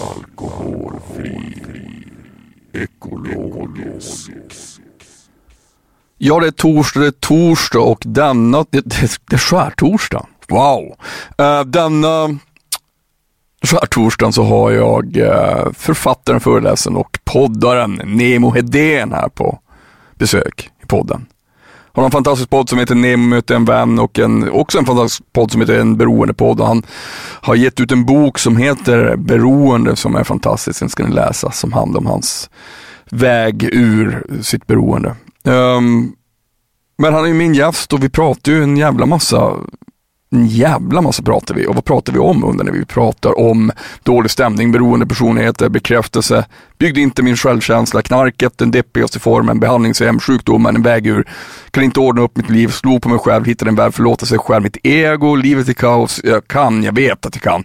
Alkoholfri. Ekologisk. Ja, det är torsdag, det är torsdag och denna, det, det, det är skärtorsdag. Wow! Uh, denna skärtorsdagen så har jag uh, författaren, föreläsaren och poddaren Nemo Hedén här på besök i podden. Han har en fantastisk podd som heter Nemo möter en vän och en, också en fantastisk podd som heter En beroendepodd. Han har gett ut en bok som heter Beroende som är fantastisk. Den ska ni läsa som handlar om hans väg ur sitt beroende. Um, men han är ju min gäst och vi pratar ju en jävla massa en jävla massa pratar vi. Och vad pratar vi om under när vi pratar om dålig stämning, beroende personligheter, bekräftelse, byggde inte min självkänsla, knarket, den deppigaste formen, behandlingshem, sjukdomen, en väg ur, kan inte ordna upp mitt liv, slog på mig själv, hittade en värld, förlåta sig själv, mitt ego, livet i kaos, jag kan, jag vet att jag kan.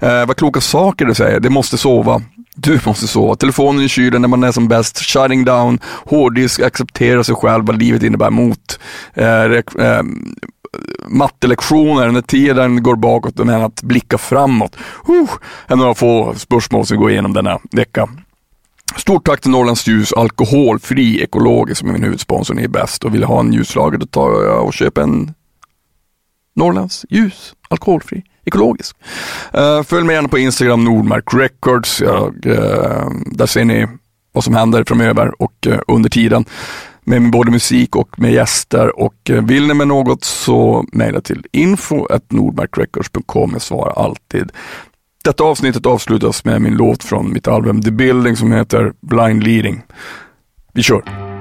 Eh, vad kloka saker du säger, det måste sova, du måste sova. Telefonen i kylen när man är som bäst. Shutting down, hårddisk, acceptera sig själv, vad livet innebär mot. Eh, eh, mattelektioner när tiden går bakåt men att blicka framåt. Uh, en några få spörsmål som går igenom denna vecka. Stort tack till Norrlands Ljus, alkoholfri ekologisk som är min huvudsponsor. Ni är bäst och vill ha en ljuslager då tar jag och köper en Norrlands Ljus, alkoholfri ekologisk. Uh, följ mig gärna på Instagram, Nordmark Records. Jag, uh, där ser ni vad som händer framöver och uh, under tiden med både musik och med gäster och eh, vill ni med något så mejla till info.nordmarkrecords.com. Jag svarar alltid. Detta avsnittet avslutas med min låt från mitt album The Building som heter Blind Leading. Vi kör!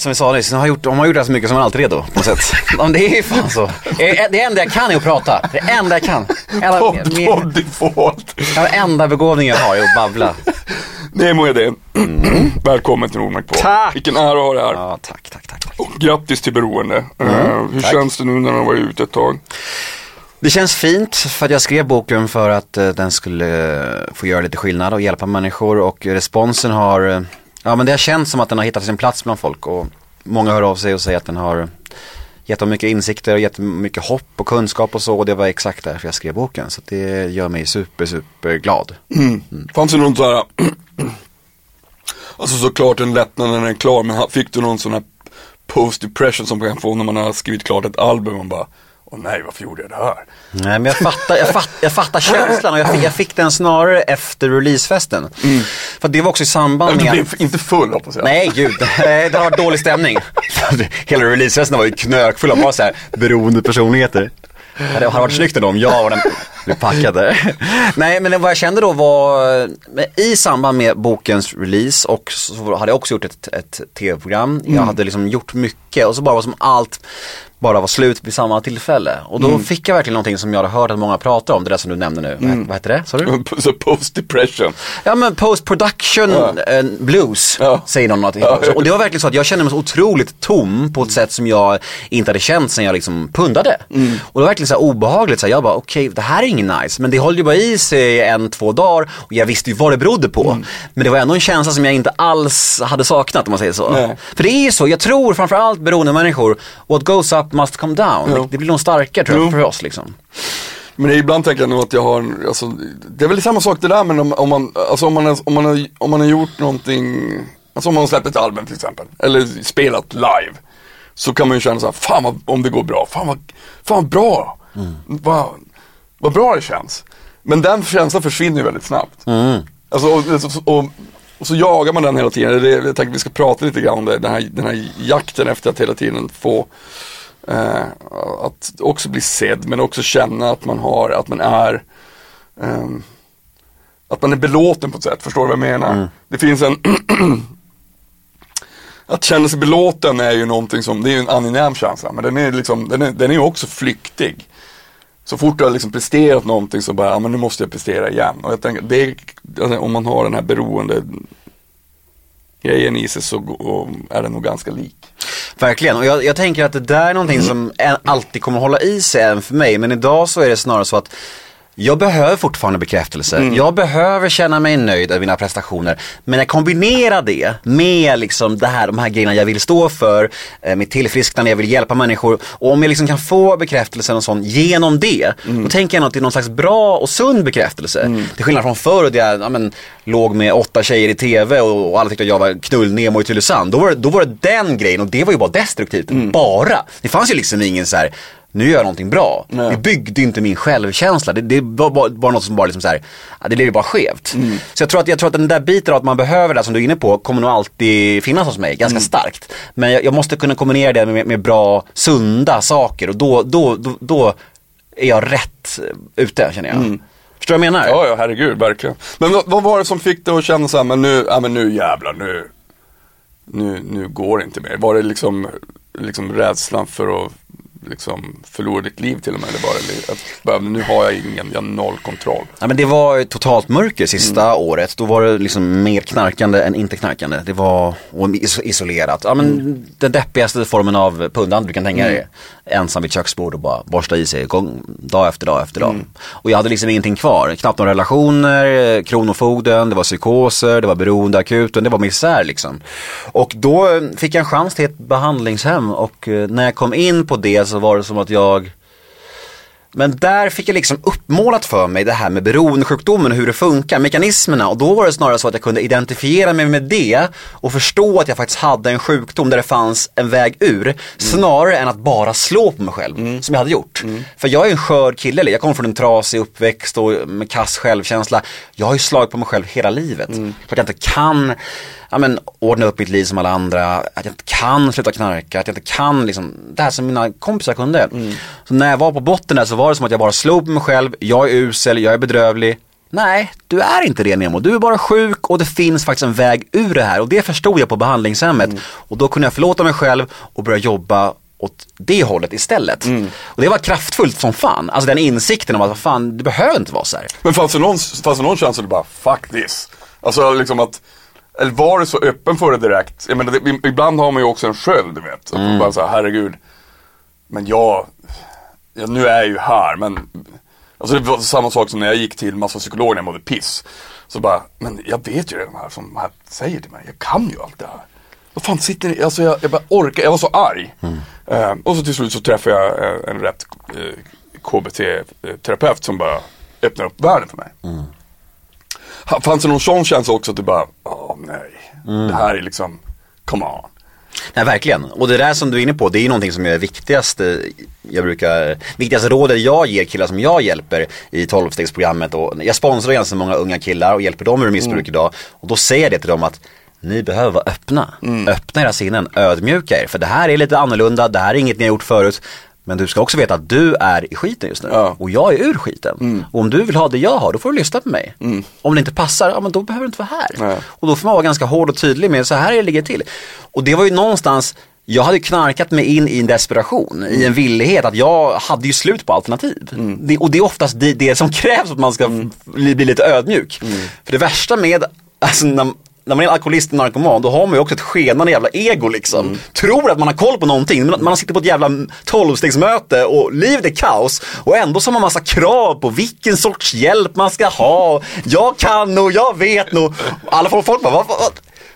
Som vi sa nyss, har gjort, om man har gjort det så mycket så är man alltid redo på något sätt. det är fan så. Det enda jag kan är att prata. Det enda jag kan. Podd default. Den enda begåvningen jag har är att babbla. Nemo är det. Mm. Välkommen till Nordmark på. Tack! Vilken ära att ha dig här. Ja, tack, tack, tack. tack. Och grattis till beroende. Mm, uh, hur tack. känns det nu när du har varit ute ett tag? Det känns fint för att jag skrev boken för att uh, den skulle uh, få göra lite skillnad och hjälpa människor och responsen har, uh, ja men det har känts som att den har hittat sin plats bland folk och många hör av sig och säger att den har gett dem mycket insikter och gett mycket hopp och kunskap och så och det var exakt därför jag skrev boken så det gör mig super, super glad. Mm. Fanns det någon sån här, alltså såklart en lättnad när den är klar, men fick du någon sån här post depression som man kan få när man har skrivit klart ett album och bara Åh nej, varför gjorde jag det här? Nej men jag fattar, jag fattar, jag fattar känslan och jag fick, jag fick den snarare efter releasefesten. För det var också i samband Du med blev inte full hoppas jag. Nej gud, det har varit dålig stämning. Hela releasefesten var ju knökfull av bara så här beroende personligheter. Det hade varit snyggt ändå om jag och den blev packade. Nej men vad jag kände då var, i samband med bokens release och så hade jag också gjort ett, ett tv-program. Jag hade liksom gjort mycket och så bara var som allt bara var slut vid samma tillfälle. Och då fick jag verkligen någonting som jag hade hört att många pratar om, det där som du nämnde nu. Vad, vad heter det? Sa du? Så post depression. Ja men post production eh, blues Ja. säger någon någonting Ja. Och det var verkligen så att jag kände mig så otroligt tom på ett sätt som jag inte hade känt sen jag liksom pundade. Mm. Och det var verkligen så obehagligt, så här, jag bara okej det här är ingen nice. Men det höll ju bara i sig en, två dagar och jag visste ju vad det berodde på. Mm. Men det var ändå en känsla som jag inte alls hade saknat om man säger så. Nej. För det är ju så, jag tror framförallt beroende människor, what goes up must come down. Ja. Det blir nog starkare tror jag Jo. för oss liksom. Men ibland tänker jag nog att jag har, alltså, det är väl samma sak det där men om, om man, alltså om man, har- om man, har, om man har gjort någonting, alltså om man har släppt ett album till exempel, eller spelat live. Så kan man ju känna så här, fan vad, om det går bra, fan vad, fan vad bra, vad, vad bra det känns. Men den känslan försvinner ju väldigt snabbt. Alltså, och, och, och, så jagar man den hela tiden, det, jag tänkte att vi ska prata lite grann om det, den här, den här jakten efter att hela tiden få eh, att också bli sedd men också känna att man har, att man är ehm, Att man är belåten på ett sätt, förstår du vad jag menar? Det finns en Att känna sig belåten är ju någonting som, det är ju en angenäm känsla, men den är liksom, den är, den är också flyktig. Så fort du har liksom presterat någonting så bara, ja men nu måste jag prestera igen. Och jag tänker, det alltså, om man har den här beroende grejen i sig så är den nog ganska lik. Verkligen, och jag, jag tänker att det där är någonting som ä- alltid kommer hålla i sig även för mig. Men idag så är det snarare så att jag behöver fortfarande bekräftelse. Jag behöver känna mig nöjd över mina prestationer. Men jag kombinerar det med liksom det här, de här grejerna jag vill stå för, eh, mitt tillfrisknande, jag vill hjälpa människor. Och om jag liksom kan få bekräftelse och sån genom det, då tänker jag att det är någon slags bra och sund bekräftelse. Till skillnad från förr, där jag ja, men, låg med åtta tjejer i tv och, och alla tyckte att jag var knull-Nemo i Tylösand. Då var, det, då var det den grejen och det var ju bara destruktivt. Bara. Det fanns ju liksom ingen så här nu gör jag någonting bra. Nej. Det byggde inte min självkänsla. Det, det var bara, något som bara liksom så här, det blev ju bara skevt. Så jag tror, att, jag tror att den där biten av att man behöver det som du är inne på kommer nog alltid finnas hos mig, ganska starkt. Men jag, jag måste kunna kombinera det med, med bra, sunda saker och då, då, då, då är jag rätt ute känner jag. Förstår du vad jag menar? Ja, ja, herregud, verkligen. Men vad, vad var det som fick dig att känna så här, men nu, ja men nu jävlar, nu, nu, nu går det inte mer. Var det liksom, liksom rädslan för att liksom förlora ditt liv till och med? Eller li- att, bara, nu har jag ingen, jag har noll kontroll. Ja, men det var totalt mörker sista året. Då var det liksom mer knarkande än inte knarkande. Det var och is- isolerat. Ja, men Den deppigaste formen av pundande du kan tänka dig. Ensam vid köksbord och bara borsta i sig gång, dag efter dag efter dag. Och jag hade liksom ingenting kvar. Knappt några relationer, kronofogden, det var psykoser, det var beroendeakuten, det var misär liksom. Och då eh, fick jag en chans till ett behandlingshem och eh, när jag kom in på det så var det som att jag men där fick jag liksom uppmålat för mig det här med beroendesjukdomen och hur det funkar, mekanismerna. Och då var det snarare så att jag kunde identifiera mig med det och förstå att jag faktiskt hade en sjukdom där det fanns en väg ur. Snarare än att bara slå på mig själv, som jag hade gjort. För jag är en skör kille, jag kommer från en trasig uppväxt och med kass självkänsla. Jag har ju slagit på mig själv hela livet. För att jag inte kan ja, men, ordna upp mitt liv som alla andra, att jag inte kan sluta knarka, att jag inte kan liksom, det här som mina kompisar kunde. Så när jag var på botten där så var det som att jag bara slog på mig själv, jag är usel, jag är bedrövlig. Nej, du är inte det Nemo. Du är bara sjuk och det finns faktiskt en väg ur det här och det förstod jag på behandlingshemmet. Och då kunde jag förlåta mig själv och börja jobba åt det hållet istället. Och det var kraftfullt som fan. Alltså den insikten om att vad fan, det behöver inte vara så här. Men fanns det någon, fanns det någon känsla att du bara, fuck this? Alltså liksom att, eller var du så öppen för det direkt? Jag menar, det, ibland har man ju också en sköld, du vet. Att man bara så här, herregud. Men jag, ja, nu är jag ju här, men Alltså det var samma sak som när jag gick till massa psykologer när jag mådde piss. Så bara, men jag vet ju redan här som här säger till mig, jag kan ju allt det här. Vad fan sitter ni, alltså jag, jag bara orkar, jag var så arg. Eh, och så till slut så träffade jag eh, en rätt eh, KBT-terapeut som bara öppnade upp världen för mig. Ha- Fanns det någon sån känsla också att du bara, åh nej, det här är liksom, come on. Nej verkligen, och det där som du är inne på det är ju någonting som är viktigaste Jag brukar, viktigaste rådet jag ger killar som jag hjälper i 12-stegsprogrammet och jag sponsrar ganska många unga killar och hjälper dem ur missbruk idag. Och då säger jag det till dem att ni behöver vara öppna, öppna era sinnen, ödmjuka er. För det här är lite annorlunda, det här är inget ni har gjort förut men du ska också veta att du är i skiten just nu Ja. och jag är ur skiten. Och om du vill ha det jag har, då får du lyssna på mig. Om det inte passar, ja men då behöver du inte vara här. Nej. Och då får man vara ganska hård och tydlig med så här det ligger till. Och det var ju någonstans, jag hade knarkat mig in i en desperation, i en villighet att jag hade ju slut på alternativ. Det, och det är oftast det, det som krävs för att man ska bli, bli lite ödmjuk. För det värsta med, alltså när, när man är alkoholist och narkoman, då har man ju också ett skenande jävla ego liksom. Tror att man har koll på någonting, men man sitter på ett jävla tolvstegsmöte och livet är kaos. Och ändå så har man massa krav på vilken sorts hjälp man ska ha. Jag kan och jag vet nog. Alla folk, folk bara, vad, vad,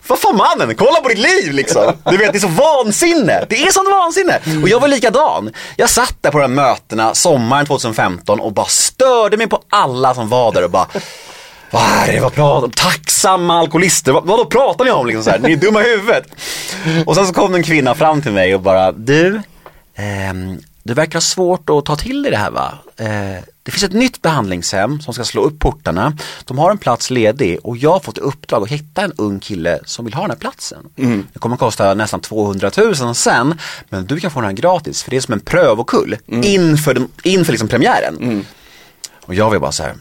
vad fan mannen, kolla på ditt liv liksom. Du vet, det är så vansinne. Det är sånt vansinne. Och jag var likadan. Jag satt där på de här mötena sommaren 2015 och bara störde mig på alla som var där och bara vad är det, vad pratar Tacksamma alkoholister, vad, vad då pratar ni om liksom så här? Ni är dumma i huvudet. Och sen så kom en kvinna fram till mig och bara, du, ehm, du verkar ha svårt att ta till dig det här va? Eh, det finns ett nytt behandlingshem som ska slå upp portarna. De har en plats ledig och jag har fått i uppdrag att hitta en ung kille som vill ha den här platsen. Det kommer att kosta nästan 200 000 sen, men du kan få den här gratis för det är som en prövokull inför, den- inför liksom premiären. Och jag var bara så här,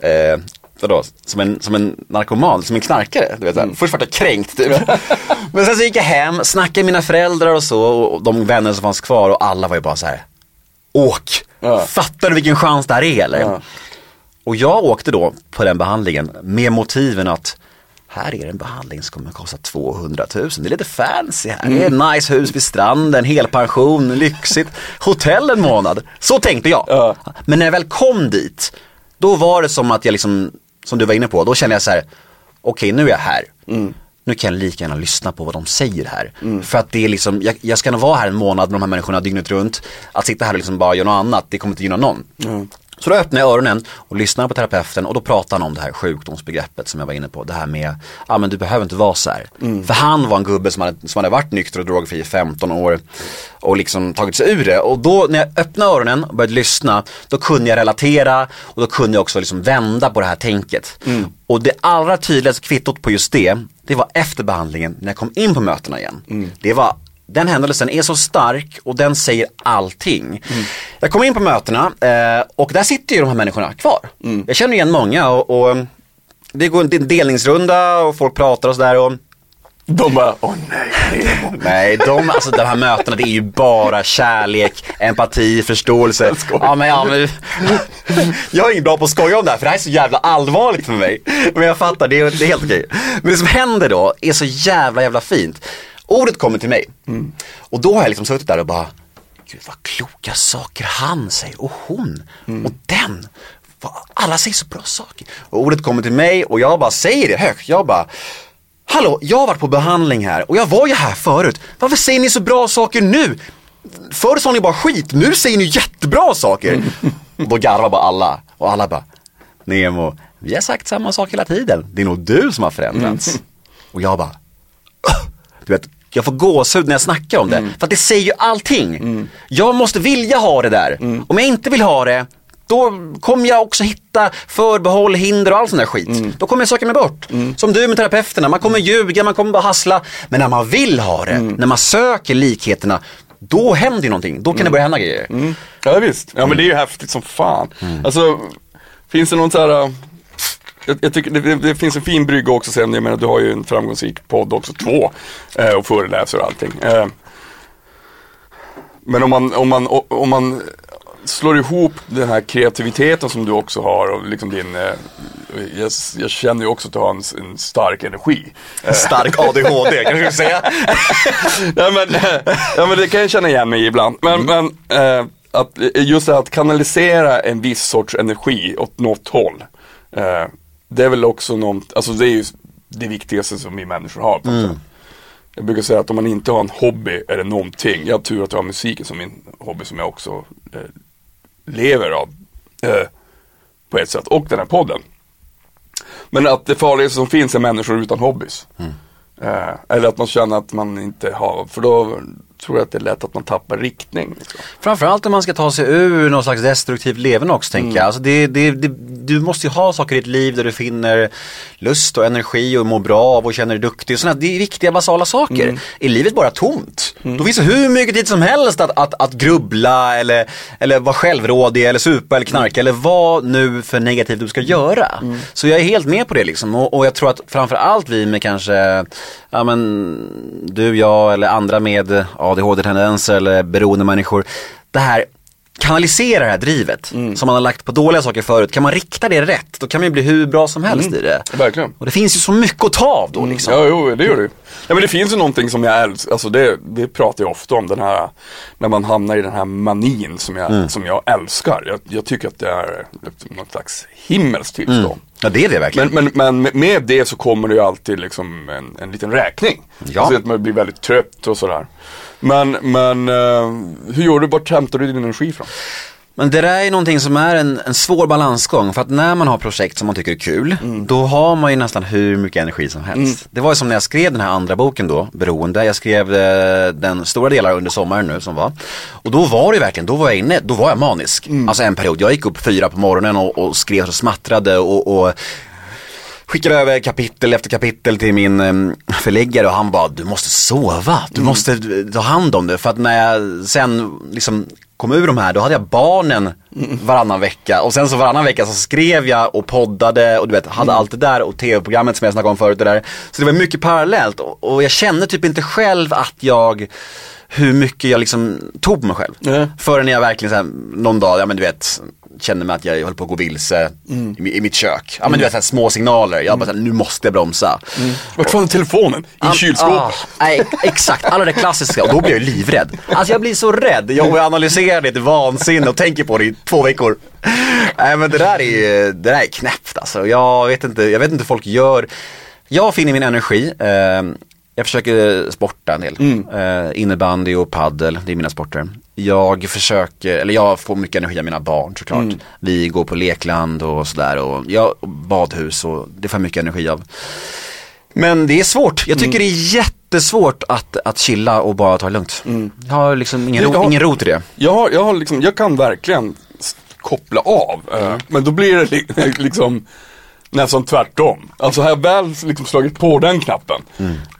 eh, vadå, som en, som en narkoman, som en knarkare. Du vet, mm. Först var jag kränkt typ. Men sen så gick jag hem, snackade med mina föräldrar och så och de vänner som fanns kvar och alla var ju bara så här. Åk! Ja. Fattar du vilken chans det här är eller? Ja. Och jag åkte då på den behandlingen med motiven att här är en behandling som kommer att kosta 200 000. Det är lite fancy här. Det är ett nice hus vid stranden, helpension, lyxigt, hotell en månad. Så tänkte jag. Ja. Men när jag väl kom dit, då var det som att jag liksom, som du var inne på, då kände jag så här, okej okay, nu är jag här. Mm. Nu kan jag lika gärna lyssna på vad de säger här. Mm. För att det är liksom, jag, jag, ska nog vara här en månad med de här människorna dygnet runt. Att sitta här och liksom bara göra något annat, det kommer inte gynna någon. Mm. Så då öppnar jag öronen och lyssnar på terapeuten och då pratar han om det här sjukdomsbegreppet som jag var inne på. Det här med, ja men du behöver inte vara så här. Mm. För han var en gubbe som hade, som hade varit nykter och drogfri i 15 år och liksom tagit sig ur det. Och då när jag öppnade öronen och började lyssna, då kunde jag relatera och då kunde jag också liksom vända på det här tänket. Mm. Och det allra tydligaste kvittot på just det, det var efter behandlingen när jag kom in på mötena igen. Mm. Det var den händelsen är så stark och den säger allting. Mm. Jag kom in på mötena eh, och där sitter ju de här människorna kvar. Mm. Jag känner igen många och, och det går en delningsrunda och folk pratar och sådär. De bara, åh nej, Nej, de, alltså de här mötena det är ju bara kärlek, empati, förståelse. Ja, men, ja, men, jag är inte bra på att skoja om det här för det här är så jävla allvarligt för mig. Men jag fattar, det är, det är helt okej. Men det som händer då är så jävla jävla fint. Ordet kommer till mig. Mm. Och då har jag liksom suttit där och bara, gud vad kloka saker han säger och hon mm. och den. Alla säger så bra saker. Och ordet kommer till mig och jag bara säger det högt. Jag bara, hallå, jag har varit på behandling här och jag var ju här förut. Varför säger ni så bra saker nu? Förr sa ni bara skit, nu säger ni jättebra saker. Mm. Och då garvar bara alla och alla bara, Nemo, vi har sagt samma sak hela tiden. Det är nog du som har förändrats. Mm. Och jag bara, du vet, jag får gåshud när jag snackar om det. Mm. För att det säger ju allting. Mm. Jag måste vilja ha det där. Mm. Om jag inte vill ha det, då kommer jag också hitta förbehåll, hinder och all sån där skit. Mm. Då kommer jag söka mig bort. Mm. Som du med terapeuterna, man kommer ljuga, man kommer bara hassla. Men när man vill ha det, när man söker likheterna, då händer ju någonting. Då kan det börja hända grejer. Ja visst, ja men det är ju häftigt som fan. Alltså, finns det någon så här jag, jag tycker det, det, finns en fin brygga också sen. Jag menar du har ju en framgångsrik podd också, två. Eh, och föreläser och allting. Eh, men om man, om, man, om man slår ihop den här kreativiteten som du också har och liksom din, eh, jag, jag, känner ju också att du har en, en stark energi. Stark ADHD kan du säga. ja, men, ja men det kan jag känna igen mig ibland. Men, mm. men eh, att, just det här att kanalisera en viss sorts energi åt något håll. Eh, det är väl också något, alltså det är ju det viktigaste som vi människor har. Mm. Jag brukar säga att om man inte har en hobby är det någonting. Jag har tur att jag har musiken som min hobby som jag också eh, lever av. Eh, på ett sätt. Och den här podden. Men att det farligaste som finns är människor utan hobbys. Mm. Eh, eller att man känner att man inte har, för då tror jag att det är lätt att man tappar riktning. Liksom. Framförallt om man ska ta sig ur någon slags destruktivt levande också tänker mm. jag. Alltså det, det, det, du måste ju ha saker i ditt liv där du finner lust och energi och mår bra av och känner dig duktig. Och sådana, det är viktiga basala saker. Mm. Är livet bara tomt, mm. då finns det hur mycket tid som helst att, att, att grubbla eller, eller vara självrådig eller supa eller knarka eller vad nu för negativt du ska göra. Mm. Så jag är helt med på det liksom och, och jag tror att framförallt vi med kanske, ja men du, jag eller andra med ADHD-tendenser eller beroende människor. Det här kanalisera det här drivet mm. som man har lagt på dåliga saker förut. Kan man rikta det rätt, då kan man ju bli hur bra som helst mm. i det. Verkligen. Och det finns ju så mycket att ta av då liksom. Ja, jo, det gör det ju. Ja, men det finns ju någonting som jag älskar, alltså det, det pratar jag ofta om, den här, när man hamnar i den här manin som jag, mm. som jag älskar. Jag, jag, tycker att det är något slags himmelskt tillstånd. Mm. Ja det är det verkligen. Men, men, men med det så kommer det ju alltid liksom en, en liten räkning. Ja. Alltså att man blir väldigt trött och sådär. Men, men uh, hur gör du, vart hämtar du din energi från? Men det där är någonting som är en, en svår balansgång för att när man har projekt som man tycker är kul mm. då har man ju nästan hur mycket energi som helst. Mm. Det var ju som när jag skrev den här andra boken då, Beroende. Jag skrev eh, den stora delar under sommaren nu som var. Och då var det verkligen, då var jag inne, då var jag manisk. Mm. Alltså en period, jag gick upp fyra på morgonen och, och skrev och smattrade och, och skickade över kapitel efter kapitel till min, förläggare och han bara, du måste sova, du måste ta hand om det. För att när jag sen liksom kom ur de här, då hade jag barnen varannan vecka. Och sen så varannan vecka så skrev jag och poddade och du vet, hade allt det där och tv-programmet som jag snackade om förut. Det där. Så det var mycket parallellt och, och jag kände typ inte själv att jag hur mycket jag liksom tog på mig själv. Nej. Förrän jag verkligen så här, någon dag, ja men du vet, kände mig att jag höll på att gå vilse i, i mitt kök. Ja men du vet, så här, små signaler. Jag bara, så här, nu måste jag bromsa. Vart fan är telefonen? I kylskåpet? Ah, exakt, alla det klassiska och då blir jag livrädd. Alltså jag blir så rädd, jag jag analyserar det till vansinne och tänker på det i två veckor. Nej men det där är, det där är knäppt alltså. Jag vet inte, jag vet inte hur folk gör. Jag finner min energi, eh, jag försöker sporta en del. Eh, innebandy och paddel, det är mina sporter. Jag försöker, eller jag får mycket energi av mina barn såklart. Vi går på lekland och sådär och jag, badhus och det får jag mycket energi av. Men det är svårt. Jag tycker det är jättesvårt att, att chilla och bara ta det lugnt. Jag har liksom ingen, ro, Jag har- ingen ro till det. Jag, har, jag, har liksom, jag kan verkligen koppla av. eh, Men då blir det li liksom nästan tvärtom. Alltså har jag väl liksom slagit på den knappen.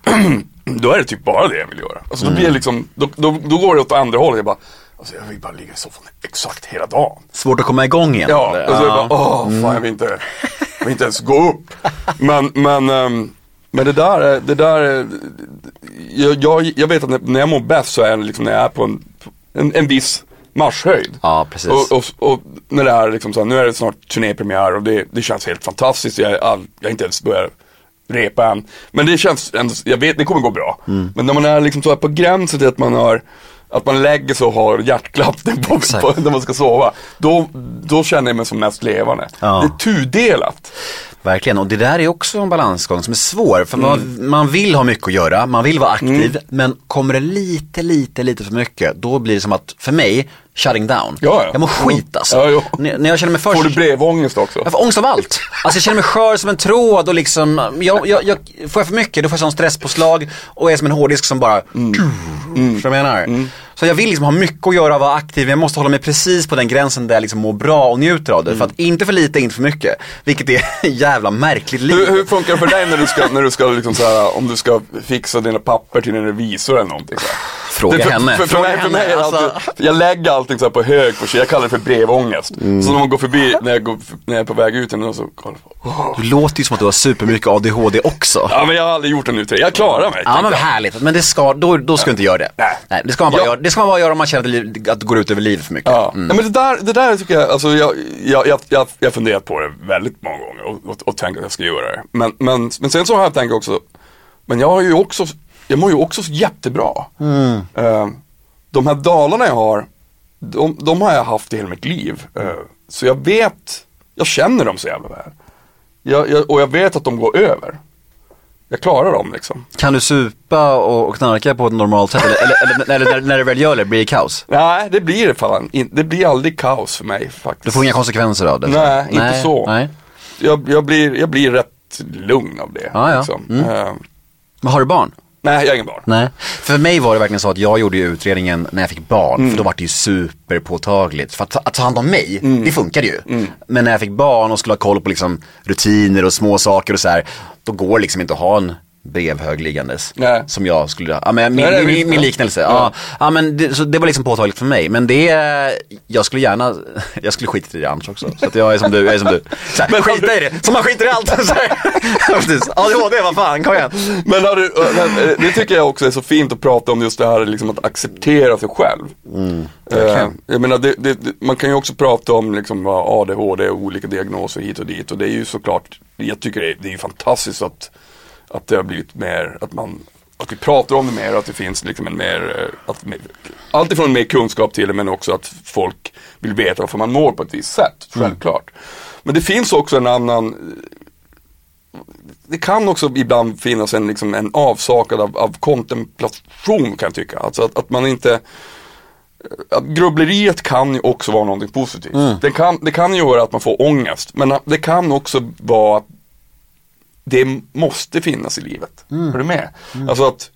då är det typ bara det jag vill göra. Alltså då blir det liksom, då, då, då går det åt andra hållet. Jag bara, alltså jag vill bara ligga i soffan exakt hela dagen. Svårt att komma igång igen. Ja, eller? och så är det Ja. bara, åh fan jag vill inte, jag vill inte ens gå upp. Men, men, ehm, men det där, är- det där, är- jag, jag, jag vet att när, jag mår bäst så är det liksom när jag är på en, en, en viss marschhöjd. Ja, precis. Och, och, och när det är liksom så här, nu är det snart turnépremiär och det, det känns helt fantastiskt. Jag, all, jag inte ens börjat repa än. Men det känns ändå, jag vet det kommer gå bra. Mm. Men när man är liksom så här på gränsen till att man har att man lägger sig och har hjärtklappning på, på när man ska sova. Då, då känner jag mig som mest levande. Ja. Det är tudelat. Verkligen, och det där är också en balansgång som är svår. För man, Mm. man vill ha mycket att göra, man vill vara aktiv. Men kommer det lite, lite, lite för mycket, då blir det som att, för mig, shutting down. Ja, ja. Jag mår skit alltså. Ja. När, jag känner mig först. Får du brevångest också? Jag får ångest av allt. Alltså jag känner mig skör som en tråd och liksom, jag, jag, jag, får jag för mycket då får jag sån stresspåslag och är som en hårddisk som bara, Mm. Vad jag menar? Så jag vill liksom ha mycket att göra vara aktiv, men jag måste hålla mig precis på den gränsen där jag liksom mår bra och njuter av det. Mm. För att inte för lite, inte för mycket. Vilket är jävla märkligt liv. Hur, hur funkar det för dig när du ska, när du ska liksom så här, om du ska fixa dina papper till en revisor eller någonting så här? Fråga Det- för, henne. För, för, Fråga mig, för mig är henne. Alltså, alltid, jag lägger allting så på hög, på, jag kallar det för brevångest. Mm. Så när man går förbi, när jag, går, när jag är på väg ut och så kollar jag åh. du låter ju som att du har supermycket ADHD också. Ja men jag har aldrig gjort en utredning, jag klarar mig. Ja men härligt, men det ska, då, då ska du inte göra det. Nej. det, ska man bara Ja. göra, det ska man bara göra om man känner att det, li- att det går ut över livet för mycket. Ja, Mm. ja men det där, det där tycker jag, alltså jag, jag, jag, jag, jag har funderat på det väldigt många gånger och, och, och tänkt att jag ska göra det. Men, men, men sen så har jag tänkt också, men jag har ju också, jag mår ju också jättebra. Eh, de här dalarna jag har, de, de har jag haft i hela mitt liv. Eh, så jag vet, jag känner dem så jävla väl. Jag, jag, och jag vet att de går över. Jag klarar dem liksom. Kan du supa och, knarka på ett normalt sätt eller, eller, eller, eller när, när du väl gör det, blir det kaos? Nej, det blir det fan Det blir aldrig kaos för mig faktiskt. Du får inga konsekvenser av det? Nej, inte så. Nej. jag, jag, blir, jag blir rätt lugn av det. Ja, ja. Liksom. Mm. Eh, Men har du barn? Nej, jag har ingen barn. Nej. För mig var det verkligen så att jag gjorde ju utredningen när jag fick barn, Mm. för då var det ju superpåtagligt. För att, ta- att ta hand om mig, Mm. det funkade ju. Men när jag fick barn och skulle ha koll på liksom rutiner och små saker och så här, då går det liksom inte att ha en brevhög liggandes. Nej. Som jag skulle, ja men min, Nej, min, min liknelse. Ja. Ja, men det, så det var liksom påtagligt för mig. Men det, jag skulle gärna, jag skulle skita i det annars också. Så att jag är som du, jag är som du. Så här, Men skita i det, som man skiter i allt. ADHD, vad fan, kom igen. Men har du, eh, det tycker jag också är så fint att prata om just det här liksom att acceptera sig själv. eh, jag menar, det, det, man kan ju också prata om liksom ADHD och olika diagnoser hit och dit och det är ju såklart, jag tycker det är, det är fantastiskt att, att det har blivit mer, att man att vi pratar om det mer och att det finns liksom en mer, eh, att, allt ifrån mer kunskap till det men också att folk vill veta varför man mår på ett visst sätt, självklart. Men det finns också en annan det kan också ibland finnas en, liksom, en avsaknad av, av kontemplation kan jag tycka. Alltså att, att man inte att grubbleriet kan ju också vara någonting positivt. Det, kan, det kan ju göra att man får ångest. Men det kan också vara det måste finnas i livet. Är du med? Alltså att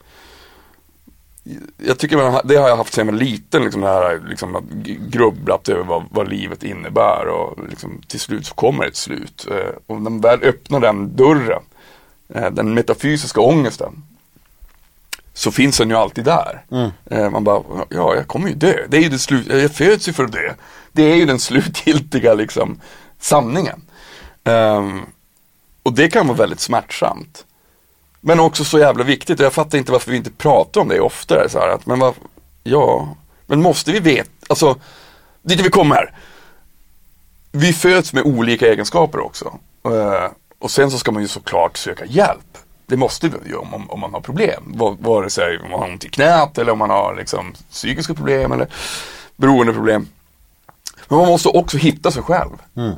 jag tycker man, det har jag haft sedan jag var liten, liksom det här liksom att grubblat över vad, vad livet innebär och liksom, till slut så kommer ett slut. Eh, och när man väl öppnar den dörren, eh, den metafysiska ångesten, så finns den ju alltid där. Eh, man bara, ja jag kommer ju dö. Det är ju det slut, jag föds ju för att dö. Det är ju den slutgiltiga liksom sanningen. Ehm, och det kan vara väldigt smärtsamt. Men också så jävla viktigt och jag fattar inte varför vi inte pratar om det oftare. Så här, att, men vad, ja, men måste vi veta, alltså, dit vi kommer här. Vi föds med olika egenskaper också. Eh, och sen så ska man ju såklart söka hjälp. Det måste man ju om, om, om man har problem. Vare sig om man har ont i knät eller om man har liksom, psykiska problem eller beroendeproblem. Men man måste också hitta sig själv. Mm.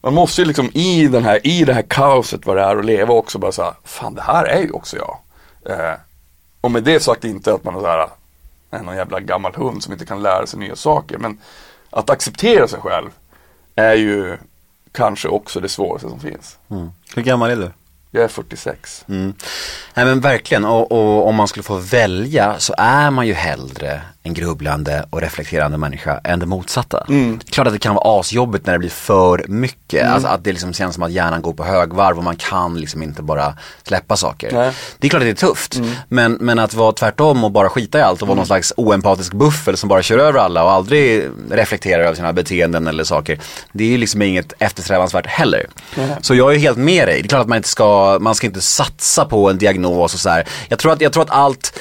Man måste ju liksom i, den här, i det här kaoset vad det är att leva också bara säga, fan det här är ju också jag. Eh, och med det sagt inte att man är så här, är någon jävla gammal hund som inte kan lära sig nya saker. Men att acceptera sig själv är ju kanske också det svåraste som finns. Hur gammal är du? Jag är 46. Mm. Nej men verkligen, och, och om man skulle få välja så är man ju hellre en grubblande och reflekterande människa än det motsatta. Mm. Klart att det kan vara asjobbigt när det blir för mycket, alltså att det liksom känns som att hjärnan går på högvarv och man kan liksom inte bara släppa saker. Nej. Det är klart att det är tufft, men, men att vara tvärtom och bara skita i allt och vara någon slags oempatisk buffel som bara kör över alla och aldrig reflekterar över sina beteenden eller saker. Det är ju liksom inget eftersträvansvärt heller. Så jag är helt med dig, det är klart att man inte ska, man ska inte satsa på en diagnos och så här. Jag tror att, jag tror att allt,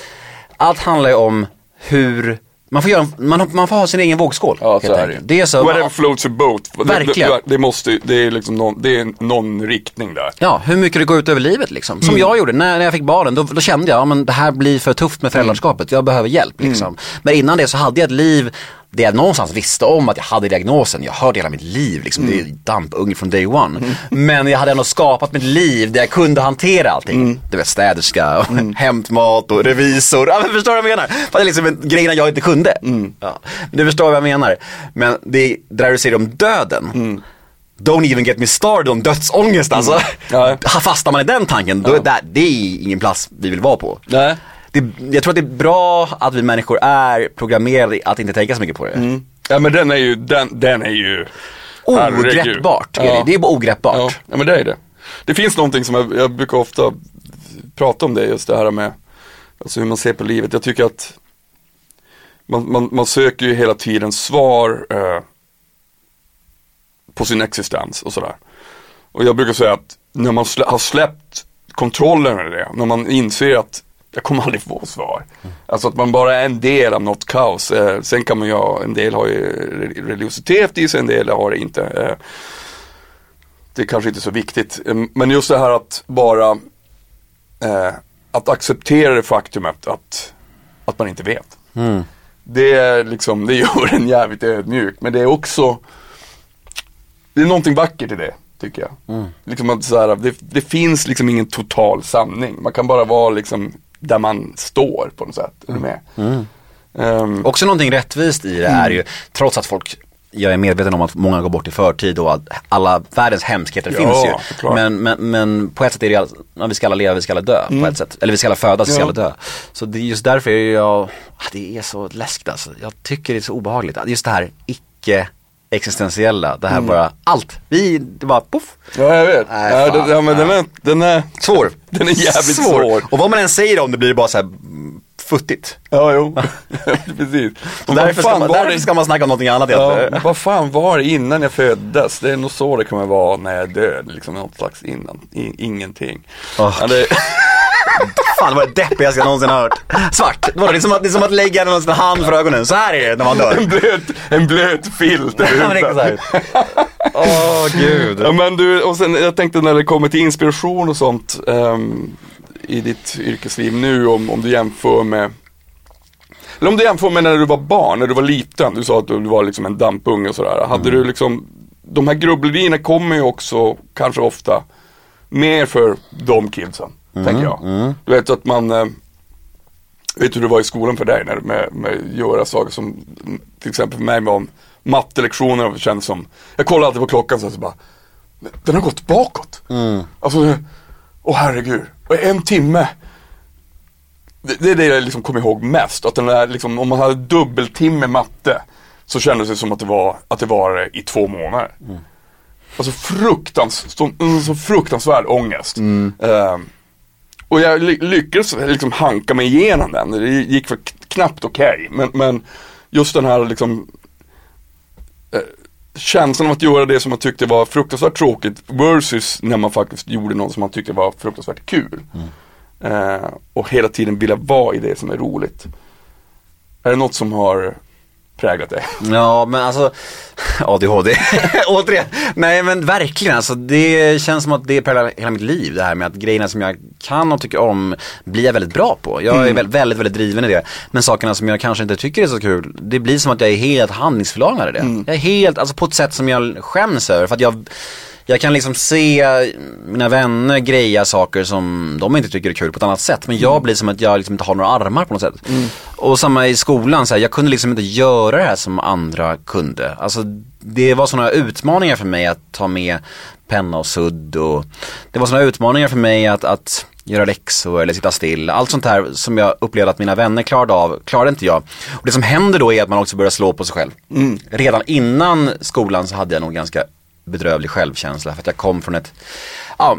allt handlar ju om hur man får, göra, man, man får ha sin egen vågskål. Ja, så är det. det är så. Whatever floats your boat. Det- Verkligen. Det, det, måste, det är liksom någon, det är någon riktning där. Ja, hur mycket det går ut över livet liksom. Som jag gjorde när, när jag fick barnen, då, då kände jag, ja, men det här blir för tufft med föräldraskapet, jag behöver hjälp liksom. Men innan det så hade jag ett liv där jag någonstans visste om att jag hade diagnosen, jag hörde hela mitt liv liksom, det är dampunge från day one. Men jag hade ändå skapat mitt liv där jag kunde hantera allting. Du vet städerska, och hämtmat och revisor, ja men förstår du vad jag menar? För det är liksom grejerna jag inte kunde. Ja. Men du förstår vad jag menar. Men det är, där du säger om döden, Don't even get me started om dödsångest alltså. Ja. Fastnar man i den tanken, då är det, det är ingen plats vi vill vara på. Nej. Det, jag tror att det är bra att vi människor är programmerade att inte tänka så mycket på det. Mm. Ja men den är ju, den, den är ju. Ogreppbart, är Ja. det. det är bara ogreppbart. Ja, ja men det är det. Det finns någonting som jag, jag brukar ofta prata om det, just det här med alltså hur man ser på livet. Jag tycker att man, man, man söker ju hela tiden svar eh, på sin existens och sådär. Och jag brukar säga att när man slä, har släppt kontrollen över det, när man inser att jag kommer aldrig få svar. Alltså att man bara är en del av något kaos. Eh, sen kan man ju ha, en del har ju re- religiositet i sig, en del har det inte. Eh, det är kanske inte så viktigt. Eh, Men just det här att bara eh, att acceptera det faktumet att, att man inte vet. Det, är liksom, det gör en jävligt ödmjuk. Men det är också Det är någonting vackert i det, tycker jag. Liksom att så här, det, det finns liksom ingen total sanning. Man kan bara vara liksom där man står på något sätt. Är du med? Ehm, Också någonting rättvist i det är ju, trots att folk jag är medveten om att många går bort i förtid och att alla världens hemskheter Ja, finns ju. Men, men, men på ett sätt är det ju, ja, vi ska alla leva, vi ska alla dö på ett sätt. Eller vi ska alla födas, vi ska Mm. Ja. alla dö. Så det är just därför är jag, det är så läskigt alltså. Jag tycker det är så obehagligt. Just det här icke existentiella, det här Mm. bara, allt. Vi, det bara poff. ja, jag vet. Nej, ja, fan. det, ja, men den är, den är Svår. Den är jävligt svår. Och vad man än säger om det blir bara så här mm, futtigt. Ja, jo. Precis. Men därför, ska man, därför det- ska man snacka om någonting annat Ja, egentligen. men vad fan var det innan jag föddes? Det är nog så det kommer vara när jag är död, liksom något slags innan, i, ingenting. Åh. Ja, det, Fan det var det deppigaste jag någonsin har hört. Svart, det, var det, är som att, det är som att lägga en sån hand för ögonen. Så här är det när man dör. en, blöt, en blöt filt över. Åh gud. Ja, men du, och sen jag tänkte när det kommer till inspiration och sånt ehm, i ditt yrkesliv nu om, om du jämför med eller om du jämför med när du var barn, när du var liten, du sa att du var liksom en dampunge och sådär. Hade du liksom, de här grubblerierna kommer ju också kanske ofta mer för de kidsen, tänker jag. Du vet att man, eh, vet hur det var i skolan för dig när, med, med göra saker som, mm, till exempel för mig var mattelektioner kändes som, jag kollade alltid på klockan så, så bara, den har gått bakåt. Alltså, åh herregud, och en timme. Det, det är det jag liksom kommer ihåg mest, att den där, liksom, om man hade dubbeltimme matte så kändes det som att det var, att det var det i två månader. Alltså fruktans, så, så fruktansvärd ångest. Ehm, och jag ly lyckades liksom hanka mig igenom den. Det gick för knappt okej. Okay. Men, men just den här liksom eh, känslan av att göra det som man tyckte var fruktansvärt tråkigt versus när man faktiskt gjorde något som man tyckte var fruktansvärt kul. Mm. Eh, och hela tiden vilja vara i det som är roligt. Är det något som har präglat dig? Ja men alltså ADHD, återigen. Nej men verkligen alltså det känns som att det präglar hela mitt liv det här med att grejerna som jag kan och tycker om blir jag väldigt bra på. Jag är mm. väldigt, väldigt, väldigt driven i det. Men sakerna som jag kanske inte tycker är så kul, det blir som att jag är helt handlingsförlamad i det. Mm. Jag är helt, alltså på ett sätt som jag skäms över för att jag jag kan liksom se mina vänner greja saker som de inte tycker är kul på ett annat sätt. Men jag mm. blir som att jag liksom inte har några armar på något sätt. Mm. Och samma i skolan, så här, jag kunde liksom inte göra det här som andra kunde. Alltså det var sådana utmaningar för mig att ta med penna och sudd och det var sådana utmaningar för mig att, att göra läxor eller sitta still. Allt sånt här som jag upplevde att mina vänner klarade av, klarade inte jag. Och det som händer då är att man också börjar slå på sig själv. Mm. Redan innan skolan så hade jag nog ganska bedrövlig självkänsla för att jag kom från ett ja,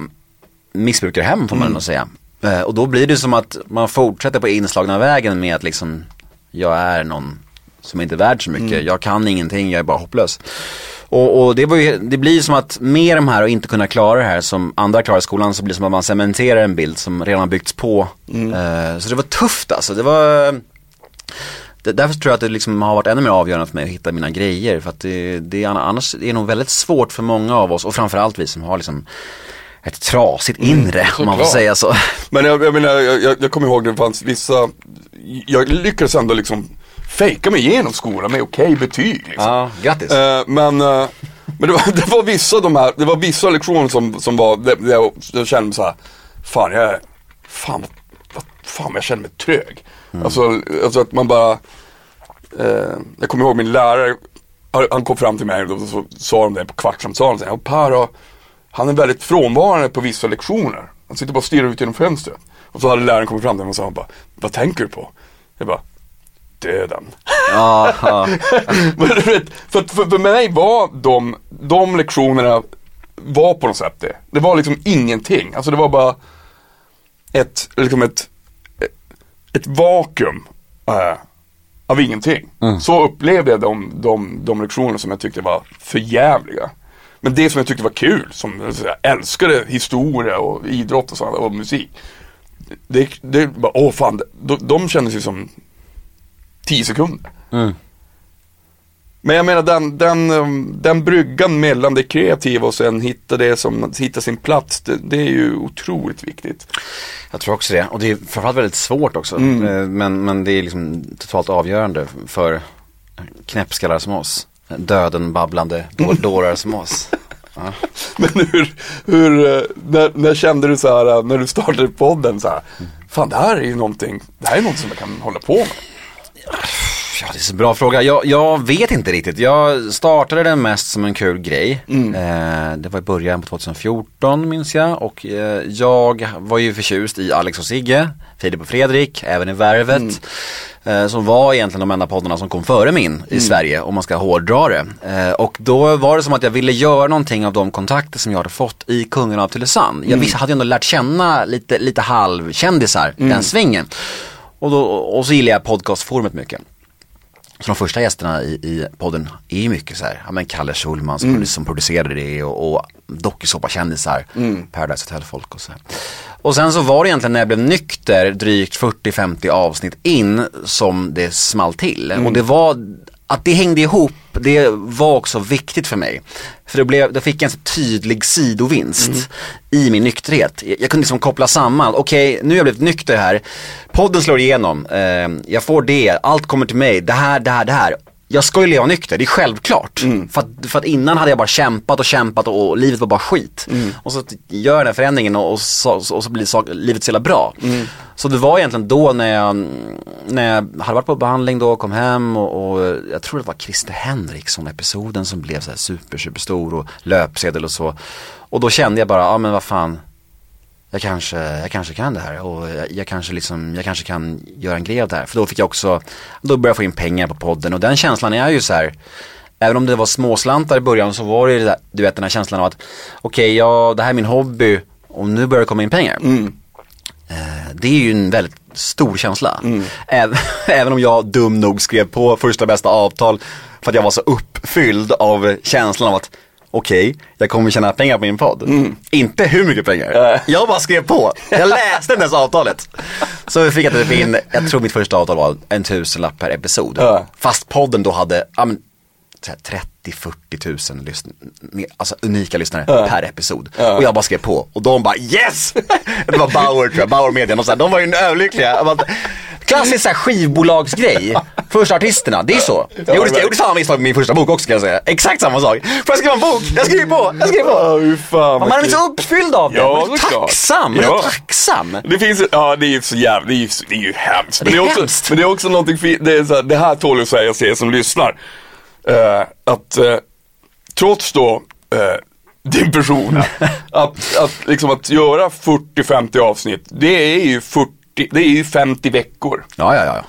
missbrukarhem får man mm. nog säga. Eh, och då blir det som att man fortsätter på inslagna vägen med att liksom jag är någon som inte är värd så mycket. Mm. Jag kan ingenting, jag är bara hopplös. Och, och det, ju, det, blir som att med de här och inte kunna klara det här som andra klarar i skolan så blir det som att man cementerar en bild som redan har byggts på. Mm. Uh, så det var tufft alltså. Det var därför tror jag att det liksom har varit ännu mer avgörande för mig att hitta mina grejer. För att det, det annars är det nog väldigt svårt för många av oss och framförallt vi som har liksom ett trasigt mm, inre mm, om man får säga så. Men jag, jag menar, jag, jag kommer ihåg det fanns vissa, jag lyckades ändå liksom fejka mig igenom skolan med okej okay betyg. Liksom. Ja, grattis. Uh, men uh, men det var, det var vissa de här, det var vissa lektioner som, som var, där jag, jag kände mig så här, fan jag fan, vad, fan jag känner mig trög. Mm. Alltså, alltså att man bara, eh, jag kommer ihåg min lärare, han kom fram till mig och så sa de det på. Och Per, han är väldigt frånvarande på vissa lektioner. Han sitter bara och stirrar ut genom fönstret. Och så hade läraren kommit fram till mig och sa, bara, vad tänker du på? Jag bara, döden. Men vet, för, för, för mig var de, de lektionerna var på något sätt det. Det var liksom ingenting. Alltså det var bara ett, liksom ett ett vakuum äh, av ingenting. Mm. Så upplevde jag de, de, de lektioner som jag tyckte var förjävliga. Men det som jag tyckte var kul, som jag älskade historia och idrott och, sånt, och musik. Det, det bara, åh fan, de, de kändes ju som tio sekunder. Mm. Men jag menar den, den, den bryggan mellan det kreativa och sen hitta det som, hitta sin plats, det, det, är ju otroligt viktigt. Jag tror också det, och det är framförallt väldigt svårt också. Mm. Eh, men, men det är liksom totalt avgörande för knäppskallar som oss. Döden babblande dårar som oss. Ja. Men hur, hur eh, när, när, kände du så här, eh, när du startade podden så här, fan det här är ju någonting, det här är något som jag kan hålla på med. Ja, det är en bra fråga. Jag, jag, vet inte riktigt. Jag startade den mest som en kul grej. Mm. Eh, det var i början på 2014 minns jag. Och eh, jag var ju förtjust i Alex och Sigge, Filip och Fredrik, även i Värvet. Mm. Eh, som var egentligen de enda poddarna som kom före min mm. i Sverige om man ska hårdra det. Eh, och då var det som att jag ville göra någonting av de kontakter som jag hade fått i Kungen av Tylösand. Jag mm. visst, hade ju ändå lärt känna lite, lite halvkändisar, mm. den svängen. Och, då, och så gillar jag podcastforumet mycket. Så de första gästerna i, i podden är ju mycket så här, ja men Kalle Schulman som, mm. som producerade det och, och dokusåpakändisar, mm. Paradise Hotel-folk och så här. Och sen så var det egentligen när jag blev nykter drygt 40-50 avsnitt in som det small till. Mm. Och det var att det hängde ihop, det var också viktigt för mig. För det blev, då fick jag en tydlig sidovinst mm. i min nykterhet. Jag, jag kunde liksom koppla samman, okej okay, nu har jag blivit nykter här, podden slår igenom, eh, jag får det, allt kommer till mig, det här, det här, det här jag ska ju leva nykter, det är självklart. Mm. För, att, för, att, innan hade jag bara kämpat och kämpat och, och livet var bara skit. Mm. Och så gör jag den förändringen och, och, så, och så blir sak, livet så jävla bra. Mm. Så det var egentligen då när jag, när jag hade varit på behandling då, kom hem och, och jag tror det var Christer Henriksson-episoden som blev så här super, super stor och löpsedel och så. Och då kände jag bara, ja men vad fan, jag kanske, jag kanske kan det här och jag, jag, kanske liksom, jag kanske kan göra en grej av det här. För då fick jag också, då började jag få in pengar på podden och den känslan är ju så här, även om det var småslantar i början så var det ju du vet den här känslan av att okej, okay, ja det här är min hobby och nu börjar det komma in pengar. Mm. det är ju en väldigt stor känsla. Även, även om jag dum nog skrev på första bästa avtal för att jag var så uppfylld av känslan av att okej, jag kommer tjäna pengar på min podd. Inte hur mycket pengar. Jag bara skrev på. Jag läste inte ens avtalet. Så vi fick jag typ in, jag tror mitt första avtal var en tusenlapp per episod. Ja. Fast podden då hade, ja men 30-40 tusen lyssn- alltså unika lyssnare per episod. Och jag bara skrev på och de bara yes! Det var Bauer tror jag, Bauer Media, de, så här, de var ju överlyckliga. Bara, Klassisk så här, skivbolagsgrej. Första artisterna, det är så. Jag gjorde, jag gjorde samma misstag med min första bok också kan jag säga. Exakt samma sak. Får jag skriva en bok? Jag skriver på, jag skriver på. Ja, hur fan Man är så uppfylld av det. Ja, man är tacksam. Man är Ja. tacksam. Det finns, ja det är ju så jävla, det är ju, det är ju hemskt. Men det är också, men det är också någonting fint, det, är så här, det här tål att säga till er som lyssnar. Eh, att eh, trots då eh, din person, att, att, liksom att göra 40-50 avsnitt, det är ju 40, det är ju 50 veckor. Ja, ja, ja.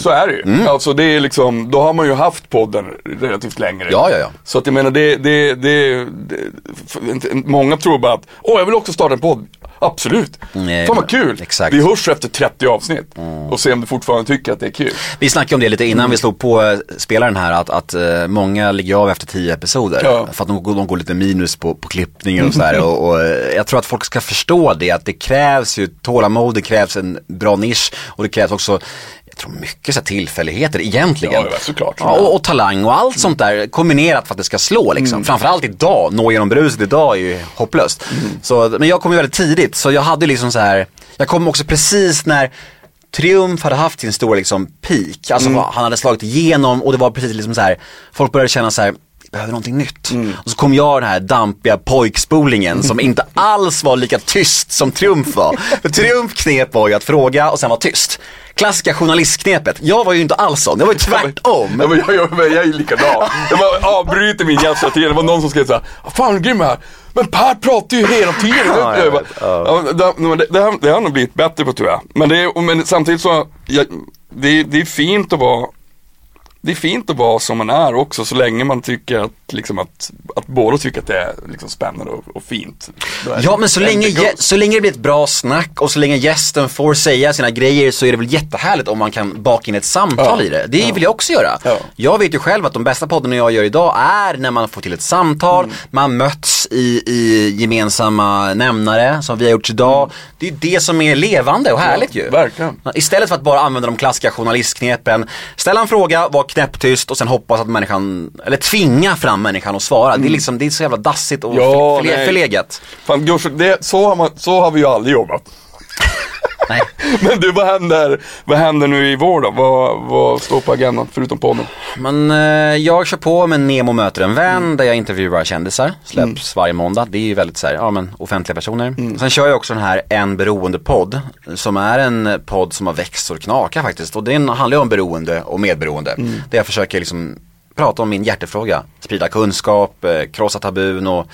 Så är det ju. Alltså det är liksom, då har man ju haft podden relativt längre. Ja, ja, ja. Så att jag menar det, det, det, det många tror bara att, åh jag vill också starta en podd. Absolut. Nej, Fan vad kul. exakt. Mm. Vi hörs efter 30 avsnitt och se om du fortfarande tycker att det är kul. Vi snackade om det lite innan vi slog på eh, spelaren här att, att eh, många ligger av efter tio episoder. Ja. För att de, de går lite minus på, på klippningen och sådär. och, och eh, jag tror att folk ska förstå det att det krävs ju tålamod, det krävs en bra nisch och det krävs också jag tror mycket så tillfälligheter egentligen. Ja, såklart. Ja, och, och talang och allt sånt där kombinerat för att det ska slå liksom. Mm. Framförallt idag, nå genom bruset idag är ju hopplöst. Mm. Så, men jag kom ju väldigt tidigt så jag hade liksom så här, jag kom också precis när Triumf hade haft sin stora liksom peak, alltså Mm. han hade slagit igenom och det var precis liksom så här, folk började känna så här "Vi behöver någonting nytt. Mm. Och så kom jag den här dampiga pojkspolingen som inte alls var lika tyst som Triumf var. För Triumf knep var ju att fråga och sen vara tyst. Klassiska journalistknepet. Jag var ju inte alls sån, jag var ju tvärtom. Ja, men jag, jag, jag är ju likadan. Jag bara avbryter min tiden. Det var någon som skrev såhär, fan vad grym jag är. Men Per pratar ju hela tiden. Ja, jag jag bara. Ja. det, det, det, har, det har nog blivit bättre på tror jag. Men, det är, men samtidigt så, jag, det, det är fint att vara det är fint att vara som man är också så länge man tycker att, liksom att, att båda tycker att det är liksom spännande och, och fint. Ja men så länge, så länge det blir ett bra snack och så länge gästen får säga sina grejer så är det väl jättehärligt om man kan baka in ett samtal Ja. i det. Det vill jag också göra. Ja. Jag vet ju själv att de bästa poddarna jag gör idag är när man får till ett samtal, Mm. man möts i, i gemensamma nämnare som vi har gjort idag. Det är ju det som är levande och härligt ju. verkligen. Istället för att bara använda de klassiska journalistknepen, ställa en fråga, var knäpptyst och sen hoppas att människan, eller tvinga fram människan att svara. Det, är liksom, det är så jävla dassigt och Mm. Ja, förle- förlegat. Fan så, har man, så har vi ju aldrig jobbat. Nej. Men du, vad händer, vad händer nu i vår då? Vad, vad står på agendan förutom podden? Men eh, jag kör på med Nemo möter en vän där jag intervjuar kändisar. Släpps varje måndag. Det är ju väldigt så här, ja men offentliga personer. Sen kör jag också den här En beroende podd. Som är en podd som har växt så det knakar faktiskt. Och den handlar ju om beroende och medberoende. Där jag försöker liksom prata om min hjärtefråga. Sprida kunskap, eh, krossa tabun och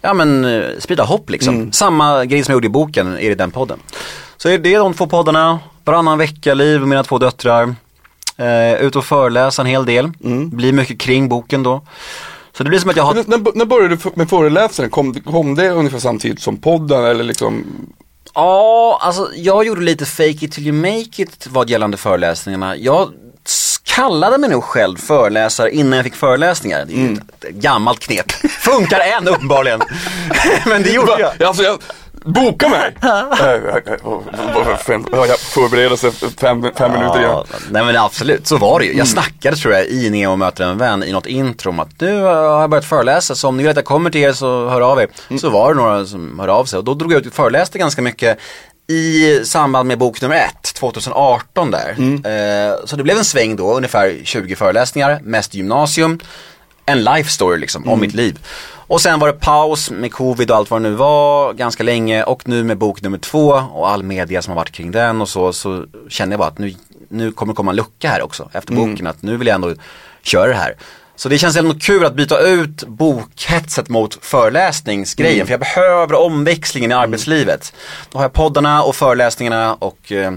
ja men eh, sprida hopp liksom. Samma grej som jag gjorde i boken är i den podden. Så det är de två poddarna. Varannan vecka, liv med mina två döttrar. Eh, ut och föreläsa en hel del. Blir mycket kring boken då. Så det blir som att jag har, När, när, när började du med föreläsaren? Kom, kom det ungefär samtidigt som podden eller liksom? ja alltså jag gjorde lite fake it till you make it vad gällande föreläsningarna. Jag kallade mig nog själv föreläsare innan jag fick föreläsningar. Det är ju ett, ett gammalt knep. Funkar än uppenbarligen. Men det gjorde jag. Alltså jag, boka mig! Eh, eh, eh, ja, Jag sig fem, fem minuter igen. Nej men absolut, så var det ju. Jag snackade tror jag i Neo möter en vän i något intro om att nu har jag börjat föreläsa så om ni vill att jag kommer till er så hör av er. Så var det några som hörde av sig och då drog jag ut och föreläste ganska mycket i samband med bok nummer ett, 2018 där. Eh, så det blev en sväng då, ungefär 20 föreläsningar, mest gymnasium. En life story liksom, om mitt liv. Och sen var det paus med covid och allt vad det nu var ganska länge och nu med bok nummer två och all media som har varit kring den och så, så känner jag bara att nu, nu kommer det komma en lucka här också efter boken, att nu vill jag ändå köra det här. Så det känns ändå kul att byta ut bokhetset mot föreläsningsgrejen för jag behöver omväxlingen i arbetslivet. Då har jag poddarna och föreläsningarna och eh,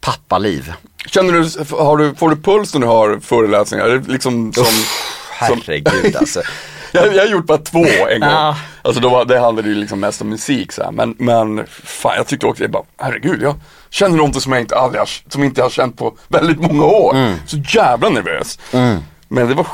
pappaliv. Känner du, har du, får du puls när du har föreläsningar? Liksom som, som Herregud alltså. jag, jag har gjort bara två en gång. Ja. Alltså då var, det handlade ju liksom mest om musik så här. Men, men fan jag tyckte också, jag bara, herregud jag känner någonting som jag inte aldrig har, som inte jag har känt på väldigt många år. Mm. Så jävla nervös. Men det var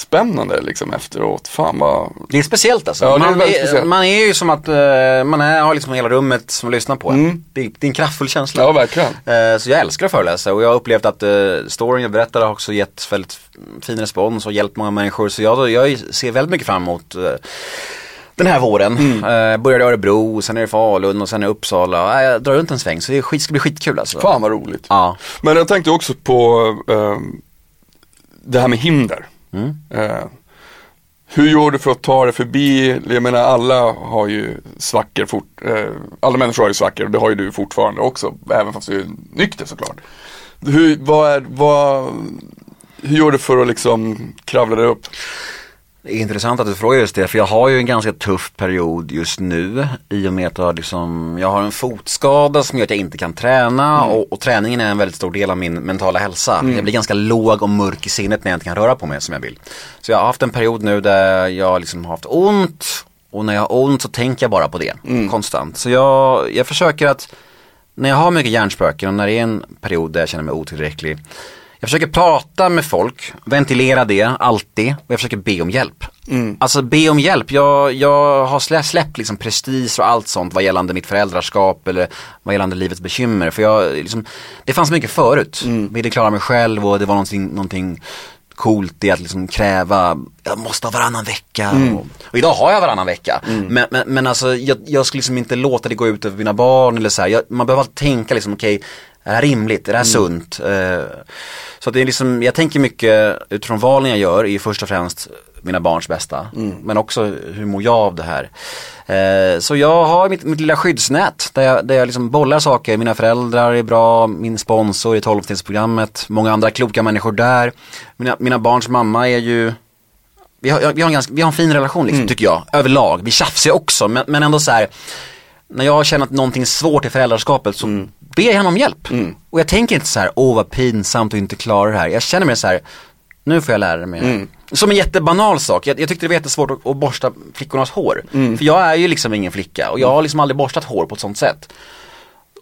skitspännande liksom efteråt. Fan vad, Det är speciellt alltså. Ja, är man, väldigt är, speciellt. man är ju som att eh, man är, har liksom hela rummet som lyssnar på en. Det, är- det är en kraftfull känsla. ja verkligen. Eh, Så jag älskar att föreläsa och jag har upplevt att uh, storyn jag berättar har också gett väldigt fin respons och hjälpt många människor. Så jag, jag ser väldigt mycket fram emot eh, den här våren. Mm. Eh, började i Örebro, sen är det Falun och sen är det Uppsala. Eh, jag drar runt en sväng så det är skit, ska bli skitkul alltså. Fan vad roligt. Ja. Men jag tänkte också på ehm, det här med hinder. Mm. Eh, hur gjorde du för att ta dig förbi, jag menar alla har ju svackor fort, eh, alla människor har ju svackor och det har ju du fortfarande också, även fast du är nykter såklart. Hur, vad är, vad, hur gjorde du för att liksom kravla dig upp? Det är intressant att du frågar just det, för jag har ju en ganska tuff period just nu i och med att jag, liksom, jag har en fotskada som gör att jag inte kan träna och, och träningen är en väldigt stor del av min mentala hälsa. Jag blir ganska låg och mörk i sinnet när jag inte kan röra på mig som jag vill. Så jag har haft en period nu där jag liksom har haft ont och när jag har ont så tänker jag bara på det konstant. Så jag, jag försöker att när jag har mycket hjärnspöken och när det är en period där jag känner mig otillräcklig jag försöker prata med folk, ventilera det alltid och jag försöker be om hjälp. Alltså be om hjälp, jag, jag har slä, släppt liksom prestige och allt sånt vad gällande mitt föräldraskap eller vad gällande livets bekymmer. För jag, liksom, det fanns mycket förut, ville klara mig själv och det var någonting, någonting coolt i att liksom kräva, jag måste ha varannan vecka. Och, och idag har jag varannan vecka. Men, men, men alltså jag, jag skulle liksom inte låta det gå ut över mina barn eller så här. Jag, man behöver alltid tänka liksom, okej, är det här rimligt? Är det här sunt? Eh, så att det är liksom, jag tänker mycket utifrån valen jag gör är ju först och främst mina barns bästa. Men också hur mår jag av det här? Eh, så jag har mitt, mitt lilla skyddsnät där jag, där jag liksom bollar saker. Mina föräldrar är bra, min sponsor i 12-programmet, många andra kloka människor där. Mina, mina barns mamma är ju vi har, vi har, en, ganska, vi har en fin relation liksom, tycker jag, överlag. Vi tjafsar ju också, men, men ändå så här. När jag känner att någonting är svårt i föräldraskapet så ber henne om hjälp. Och jag tänker inte så här, åh vad pinsamt att inte klara det här. Jag känner mig så här, nu får jag lära mig. Som en jättebanal sak, jag, jag tyckte det var jättesvårt att, att borsta flickornas hår. För jag är ju liksom ingen flicka och jag har liksom aldrig borstat hår på ett sånt sätt.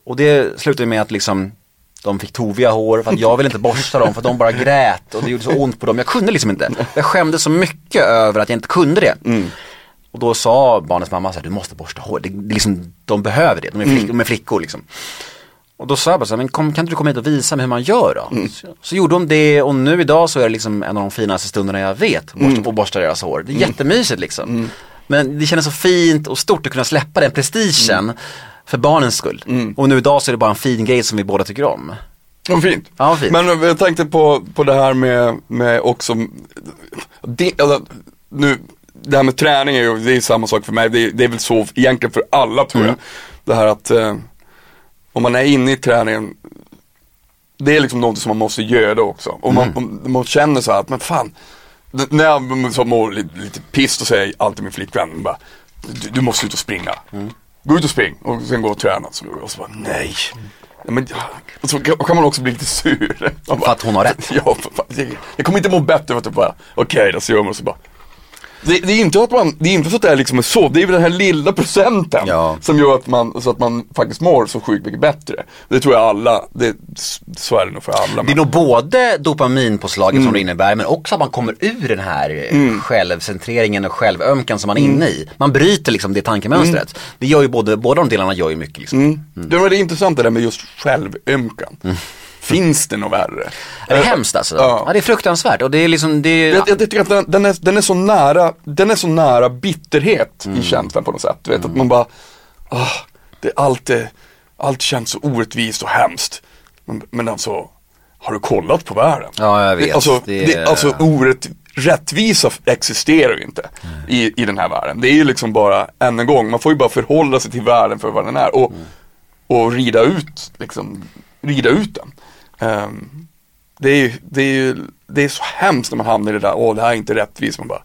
Och det slutade med att liksom de fick toviga hår för att jag ville inte borsta dem för att de bara grät och det gjorde så ont på dem. Jag kunde liksom inte. Jag skämdes så mycket över att jag inte kunde det. Och då sa barnets mamma så här, du måste borsta hår. Det, det liksom, de behöver det, de är, flick, de är flickor liksom. Och då sa jag bara så här, men kom, kan inte du komma hit och visa mig hur man gör då? Så, så gjorde de det och nu idag så är det liksom en av de finaste stunderna jag vet, borsta, att borsta deras hår. Det är jättemysigt liksom. Men det känns så fint och stort att kunna släppa den prestigen för barnens skull. Och nu idag så är det bara en fin grej som vi båda tycker om. Vad fint. Ja, fint. Men eh, jag tänkte på, på det här med, med också, det, alltså, nu, det här med träning är ju, det är samma sak för mig, det är, det är väl så egentligen för alla tror jag. Det här att eh, om man är inne i träningen, det är liksom något som man måste göra också. Och man, om, man känner så här att, men fan, när jag så mår lite, lite piss, då säger alltid min flickvän bara, du, du måste ut och springa. Gå ut och spring och sen gå och träna. Så, och så bara, nej. Ja, men, och så kan man också bli lite sur. För att hon har rätt. Ja, jag, jag kommer inte må bättre för att jag bara, okej då så gör man så bara. Det, det är inte att man, det är inte så att det är liksom så, det är väl den här lilla procenten Ja. som gör att man, så att man faktiskt mår så sjukt mycket bättre. Det tror jag alla, det, så är det nog för alla. Det är nog både dopaminpåslaget som det innebär men också att man kommer ur den här eh, självcentreringen och självömkan som man är inne i. Man bryter liksom det tankemönstret. Det gör ju både, båda de delarna gör ju mycket liksom. Det var det intressanta där med just självömkan. Finns det något värre? Det är hemskt alltså. Ja. Ja. det är fruktansvärt och det är liksom, det är, Jag, jag tycker att den, den, är, den, är så nära, den är så nära bitterhet i känslan på något sätt. Du vet att man bara, ah, det, allt, är, allt känns så orättvist och hemskt. Men, men alltså, har du kollat på världen? Ja, jag vet. Det, alltså, Det det, alltså orätt, rättvisa existerar ju inte i, i den här världen. Det är ju liksom bara, än en gång, man får ju bara förhålla sig till världen för vad den är. Och, och rida ut, liksom, rida ut den. Um, det är ju, det är ju, det är så hemskt när man hamnar i det där, åh det här är inte rättvist. Man bara,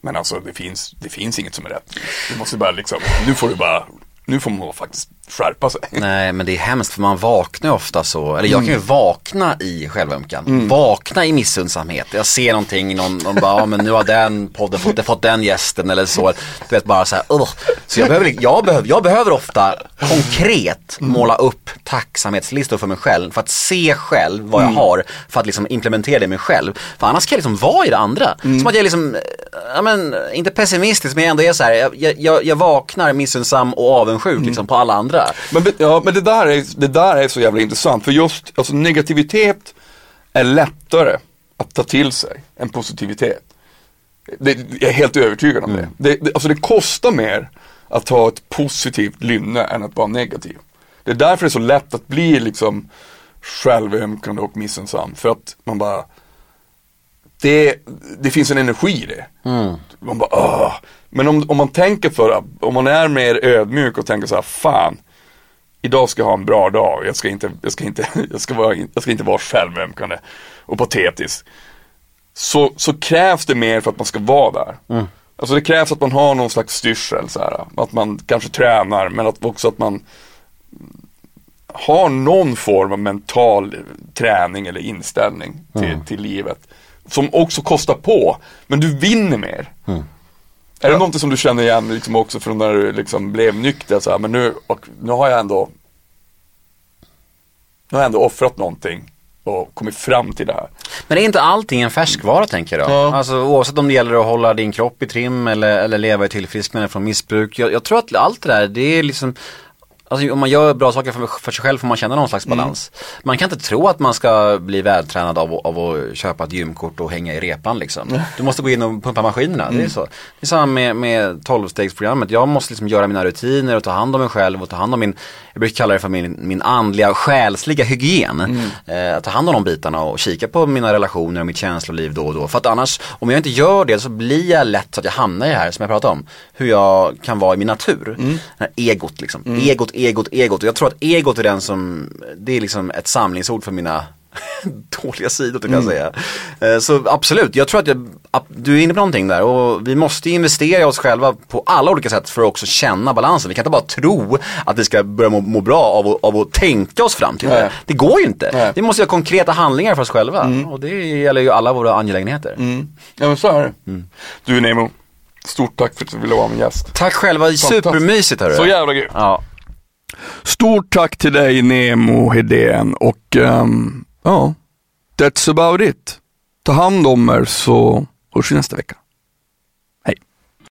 men alltså det finns, det finns inget som är rättvist. Du måste bara liksom, nu får du bara nu får man faktiskt skärpa sig. Nej men det är hemskt för man vaknar ofta så, eller jag kan ju vakna i självömkan, vakna i missundsamhet. Jag ser någonting, någon, någon bara, ja men nu har den podden fått, fått den gästen eller så. Du vet bara så här, "Ugh." Så jag behöver, jag, behöver, jag behöver ofta konkret måla upp tacksamhetslistor för mig själv. För att se själv vad jag har, för att liksom implementera det i mig själv. För annars kan jag liksom vara i det andra. Som att jag liksom, ja men, inte pessimistisk men jag ändå är så här, jag, jag, jag vaknar missundsam och avundsjuk liksom på alla andra. Men, ja, men det, där är, det där är så jävla intressant för just alltså, negativitet är lättare att ta till sig än positivitet. Det, jag är helt övertygad om det. Det, det. Alltså det kostar mer att ha ett positivt lynne än att vara negativ. Det är därför det är så lätt att bli liksom självömkande och missunnsam. För att man bara det, det finns en energi i det. Man bara, Åh. Men om, om man tänker för, om man är mer ödmjuk och tänker så här, fan, idag ska jag ha en bra dag, jag ska inte, jag ska inte, jag ska vara, jag ska inte vara självömkande och patetisk. Så, så krävs det mer för att man ska vara där. Alltså det krävs att man har någon slags styrsel, så här, att man kanske tränar, men att också att man har någon form av mental träning eller inställning till, till livet. Som också kostar på, men du vinner mer. Är det någonting som du känner igen liksom också från när du liksom blev nykter? Så här, men nu, och, nu har jag ändå Nu har jag ändå offrat någonting och kommit fram till det här. Men är inte allting en färskvara tänker jag? Ja. Alltså oavsett om det gäller att hålla din kropp i trim eller, eller leva i tillfrisknande från missbruk. Jag, jag tror att allt det där, det är liksom Alltså om man gör bra saker för, för sig själv får man känna någon slags balans. Man kan inte tro att man ska bli vältränad av, av att köpa ett gymkort och hänga i repan liksom. Du måste gå in och pumpa maskinerna, det är så. Det är samma med, med 12-stegsprogrammet. Jag måste liksom göra mina rutiner och ta hand om mig själv och ta hand om min, jag brukar kalla det för min, min andliga själsliga hygien. Eh, ta hand om de bitarna och kika på mina relationer och mitt känsloliv då och då. För att annars, om jag inte gör det så blir jag lätt så att jag hamnar i det här som jag pratade om. Hur jag kan vara i min natur. Det här egot liksom. Egot, egot, egot. Och jag tror att egot är den som, det är liksom ett samlingsord för mina dåliga sidor kan jag säga. Eh, Så absolut, jag tror att jag, du är inne på någonting där och vi måste investera i oss själva på alla olika sätt för att också känna balansen. Vi kan inte bara tro att vi ska börja må, må bra av, att- av att tänka oss fram till det. Nej. Det går ju inte. Nej. Vi måste göra konkreta handlingar för oss själva och det gäller ju alla våra angelägenheter. Ja men så är det. Du Nemo, stort tack för att du ville vara min gäst. Tack själva, supermysigt hörru. Så jävla grymt. Ja. Stort tack till dig Nemo Hedén och um, ja, that's about it. Ta hand om er så hörs vi nästa vecka.